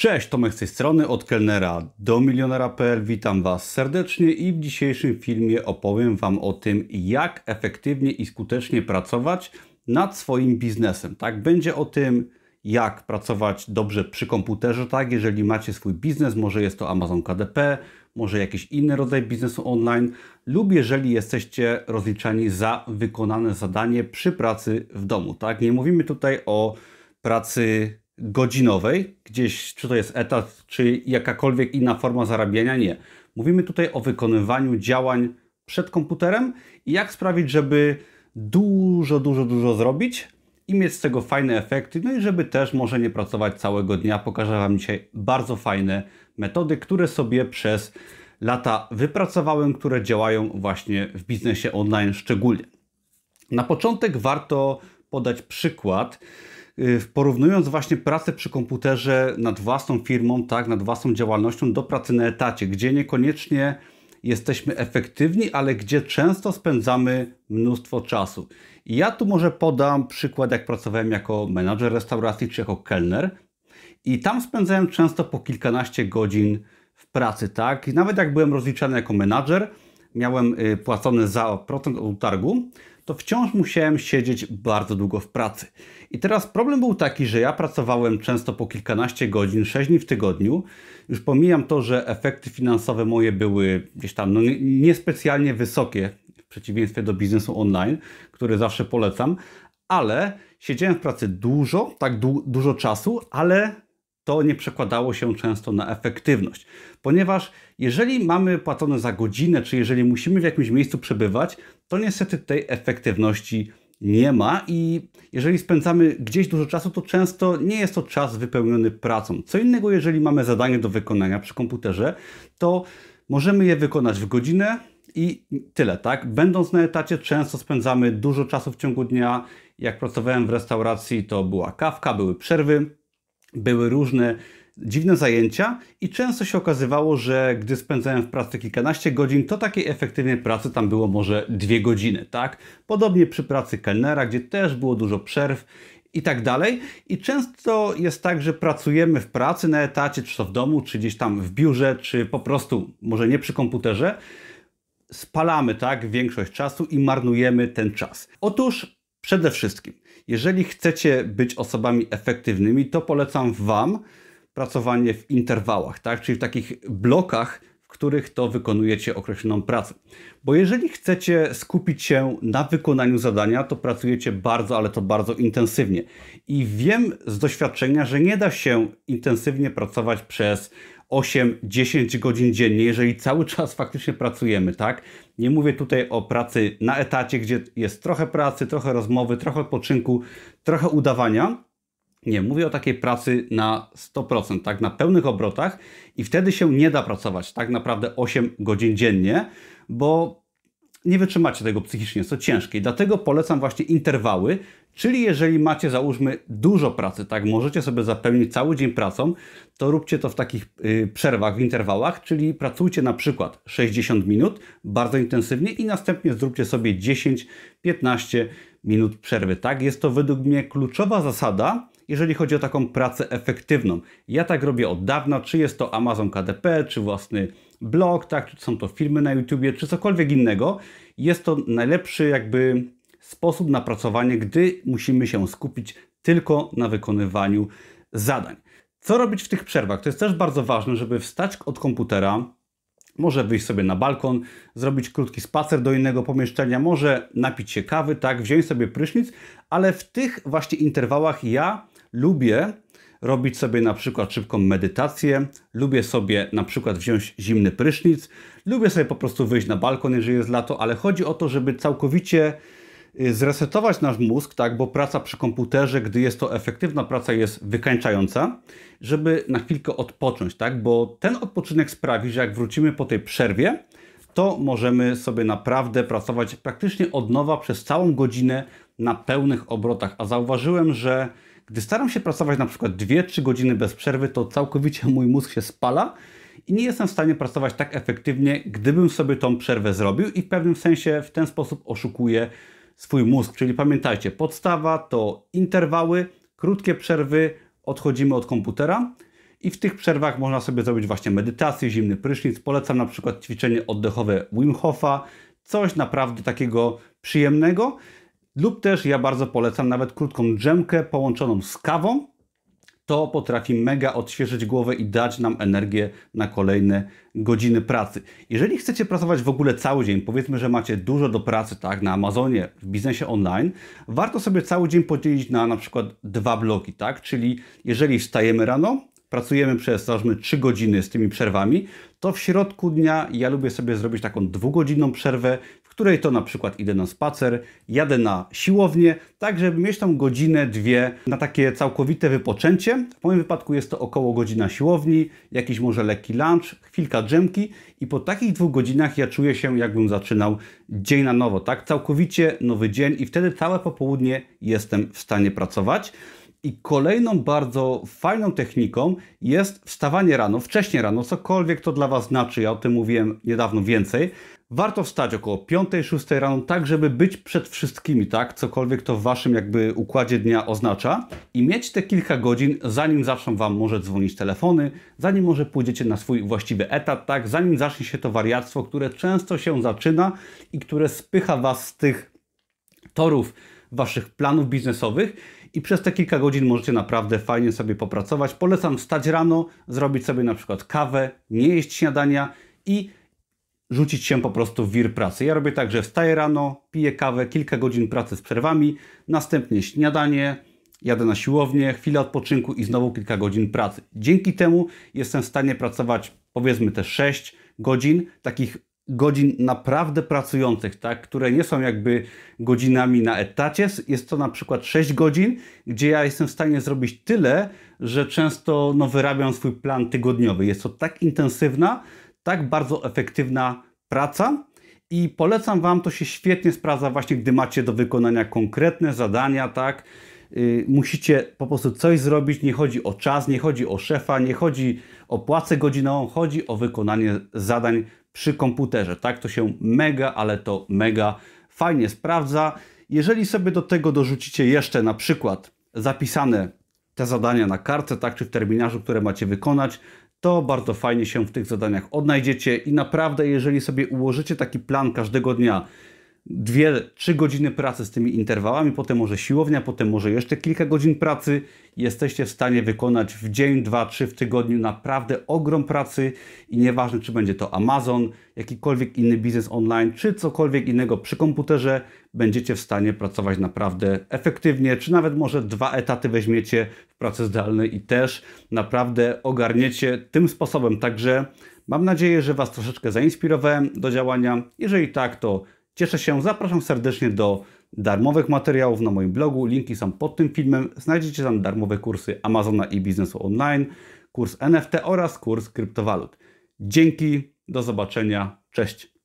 Cześć, Tomek z tej strony, od kelnera do milionera.pl. Witam Was serdecznie i w dzisiejszym filmie opowiem Wam o tym, jak efektywnie i skutecznie pracować nad swoim biznesem. Tak, będzie o tym, jak pracować dobrze przy komputerze, tak, jeżeli macie swój biznes, może jest to Amazon KDP, może jakiś inny rodzaj biznesu online, lub jeżeli jesteście rozliczani za wykonane zadanie przy pracy w domu, tak. Nie mówimy tutaj o pracy godzinowej, gdzieś czy to jest etat, czy jakakolwiek inna forma zarabiania, nie. Mówimy tutaj o wykonywaniu działań przed komputerem i jak sprawić, żeby dużo, dużo, dużo zrobić i mieć z tego fajne efekty, no i żeby też może nie pracować całego dnia. Pokażę Wam dzisiaj bardzo fajne metody, które sobie przez lata wypracowałem, które działają właśnie w biznesie online szczególnie. Na początek warto podać przykład, porównując właśnie pracę przy komputerze nad własną firmą, tak, nad własną działalnością do pracy na etacie, gdzie niekoniecznie jesteśmy efektywni, ale gdzie często spędzamy mnóstwo czasu. I ja tu może podam przykład, jak pracowałem jako menadżer restauracji czy jako kelner. I tam spędzałem często po kilkanaście godzin w pracy, tak? I nawet jak byłem rozliczany jako menadżer, miałem y, płacony za procent od utargu, to wciąż musiałem siedzieć bardzo długo w pracy. I teraz problem był taki, że ja pracowałem często po kilkanaście godzin, 6 dni w tygodniu. Już pomijam to, że efekty finansowe moje były gdzieś tam no, niespecjalnie wysokie w przeciwieństwie do biznesu online, który zawsze polecam, ale siedziałem w pracy dużo, tak du dużo czasu, ale to nie przekładało się często na efektywność. Ponieważ jeżeli mamy płacone za godzinę, czy jeżeli musimy w jakimś miejscu przebywać, to niestety tej efektywności nie ma i jeżeli spędzamy gdzieś dużo czasu, to często nie jest to czas wypełniony pracą. Co innego, jeżeli mamy zadanie do wykonania przy komputerze, to możemy je wykonać w godzinę i tyle, tak? Będąc na etacie, często spędzamy dużo czasu w ciągu dnia. Jak pracowałem w restauracji, to była kawka, były przerwy, były różne dziwne zajęcia i często się okazywało, że gdy spędzałem w pracy kilkanaście godzin, to takiej efektywnej pracy tam było może dwie godziny, tak? Podobnie przy pracy kelnera, gdzie też było dużo przerw i tak dalej. I często jest tak, że pracujemy w pracy na etacie, czy to w domu, czy gdzieś tam w biurze, czy po prostu może nie przy komputerze. Spalamy tak większość czasu i marnujemy ten czas. Otóż przede wszystkim, jeżeli chcecie być osobami efektywnymi, to polecam Wam pracowanie w interwałach, tak? czyli w takich blokach, w których to wykonujecie określoną pracę. Bo jeżeli chcecie skupić się na wykonaniu zadania, to pracujecie bardzo, ale to bardzo intensywnie. I wiem z doświadczenia, że nie da się intensywnie pracować przez 8-10 godzin dziennie, jeżeli cały czas faktycznie pracujemy, tak? Nie mówię tutaj o pracy na etacie, gdzie jest trochę pracy, trochę rozmowy, trochę odpoczynku, trochę udawania, nie, mówię o takiej pracy na 100%, tak, na pełnych obrotach i wtedy się nie da pracować tak naprawdę 8 godzin dziennie, bo nie wytrzymacie tego psychicznie, jest to ciężkie. I dlatego polecam właśnie interwały, czyli jeżeli macie załóżmy dużo pracy, tak, możecie sobie zapełnić cały dzień pracą, to róbcie to w takich y, przerwach, w interwałach, czyli pracujcie na przykład 60 minut bardzo intensywnie i następnie zróbcie sobie 10-15 minut przerwy. Tak, jest to według mnie kluczowa zasada, jeżeli chodzi o taką pracę efektywną. Ja tak robię od dawna, czy jest to Amazon KDP, czy własny blog, tak, czy są to filmy na YouTubie, czy cokolwiek innego. Jest to najlepszy jakby sposób na pracowanie, gdy musimy się skupić tylko na wykonywaniu zadań. Co robić w tych przerwach? To jest też bardzo ważne, żeby wstać od komputera, może wyjść sobie na balkon, zrobić krótki spacer do innego pomieszczenia, może napić się kawy, tak, wziąć sobie prysznic, ale w tych właśnie interwałach ja lubię robić sobie na przykład szybką medytację, lubię sobie na przykład wziąć zimny prysznic, lubię sobie po prostu wyjść na balkon, jeżeli jest lato, ale chodzi o to, żeby całkowicie y, zresetować nasz mózg, tak, bo praca przy komputerze, gdy jest to efektywna praca, jest wykańczająca, żeby na chwilkę odpocząć, tak, bo ten odpoczynek sprawi, że jak wrócimy po tej przerwie, to możemy sobie naprawdę pracować praktycznie od nowa przez całą godzinę na pełnych obrotach. A zauważyłem, że gdy staram się pracować na przykład 2-3 godziny bez przerwy, to całkowicie mój mózg się spala i nie jestem w stanie pracować tak efektywnie, gdybym sobie tą przerwę zrobił i w pewnym sensie w ten sposób oszukuję swój mózg. Czyli pamiętajcie, podstawa to interwały, krótkie przerwy, odchodzimy od komputera i w tych przerwach można sobie zrobić właśnie medytację, zimny prysznic. Polecam na przykład ćwiczenie oddechowe Wim Hofa, coś naprawdę takiego przyjemnego. Lub też ja bardzo polecam nawet krótką dżemkę połączoną z kawą. To potrafi mega odświeżyć głowę i dać nam energię na kolejne godziny pracy. Jeżeli chcecie pracować w ogóle cały dzień, powiedzmy, że macie dużo do pracy, tak, na Amazonie, w biznesie online, warto sobie cały dzień podzielić na na przykład dwa bloki, tak? Czyli jeżeli wstajemy rano, pracujemy przez załóżmy 3 godziny z tymi przerwami, to w środku dnia ja lubię sobie zrobić taką dwugodzinną przerwę, której to na przykład idę na spacer, jadę na siłownię, tak żeby mieć tam godzinę, dwie na takie całkowite wypoczęcie. W moim wypadku jest to około godzina siłowni, jakiś może lekki lunch, chwilka drzemki i po takich dwóch godzinach ja czuję się jakbym zaczynał dzień na nowo, tak? Całkowicie nowy dzień i wtedy całe popołudnie jestem w stanie pracować. I kolejną bardzo fajną techniką jest wstawanie rano, wcześnie rano, cokolwiek to dla Was znaczy, ja o tym mówiłem niedawno więcej. Warto wstać około 5-6 rano, tak żeby być przed wszystkimi, tak? Cokolwiek to w Waszym jakby układzie dnia oznacza i mieć te kilka godzin, zanim zaczną Wam może dzwonić telefony, zanim może pójdziecie na swój właściwy etat, tak? Zanim zacznie się to wariactwo, które często się zaczyna i które spycha Was z tych torów Waszych planów biznesowych i przez te kilka godzin możecie naprawdę fajnie sobie popracować. Polecam wstać rano, zrobić sobie na przykład kawę, nie jeść śniadania i rzucić się po prostu w wir pracy. Ja robię tak, że wstaję rano, piję kawę, kilka godzin pracy z przerwami, następnie śniadanie, jadę na siłownię, chwilę odpoczynku i znowu kilka godzin pracy. Dzięki temu jestem w stanie pracować powiedzmy te 6 godzin, takich godzin naprawdę pracujących, tak, które nie są jakby godzinami na etacie. Jest to na przykład 6 godzin, gdzie ja jestem w stanie zrobić tyle, że często no, wyrabiam swój plan tygodniowy. Jest to tak intensywna, tak bardzo efektywna praca i polecam Wam, to się świetnie sprawdza właśnie, gdy macie do wykonania konkretne zadania, tak, yy, musicie po prostu coś zrobić, nie chodzi o czas, nie chodzi o szefa, nie chodzi o płacę godzinową, chodzi o wykonanie zadań przy komputerze. Tak, to się mega, ale to mega fajnie sprawdza. Jeżeli sobie do tego dorzucicie jeszcze na przykład zapisane te zadania na kartce, tak, czy w terminarzu, które macie wykonać, to bardzo fajnie się w tych zadaniach odnajdziecie i naprawdę, jeżeli sobie ułożycie taki plan każdego dnia, dwie, trzy godziny pracy z tymi interwałami, potem może siłownia, potem może jeszcze kilka godzin pracy. Jesteście w stanie wykonać w dzień, dwa, trzy w tygodniu naprawdę ogrom pracy i nieważne, czy będzie to Amazon, jakikolwiek inny biznes online, czy cokolwiek innego przy komputerze, będziecie w stanie pracować naprawdę efektywnie, czy nawet może dwa etaty weźmiecie w pracy zdalnej i też naprawdę ogarniecie tym sposobem. Także mam nadzieję, że Was troszeczkę zainspirowałem do działania. Jeżeli tak, to Cieszę się, zapraszam serdecznie do darmowych materiałów na moim blogu. Linki są pod tym filmem. Znajdziecie tam darmowe kursy Amazona i biznesu online, kurs NFT oraz kurs kryptowalut. Dzięki, do zobaczenia, cześć.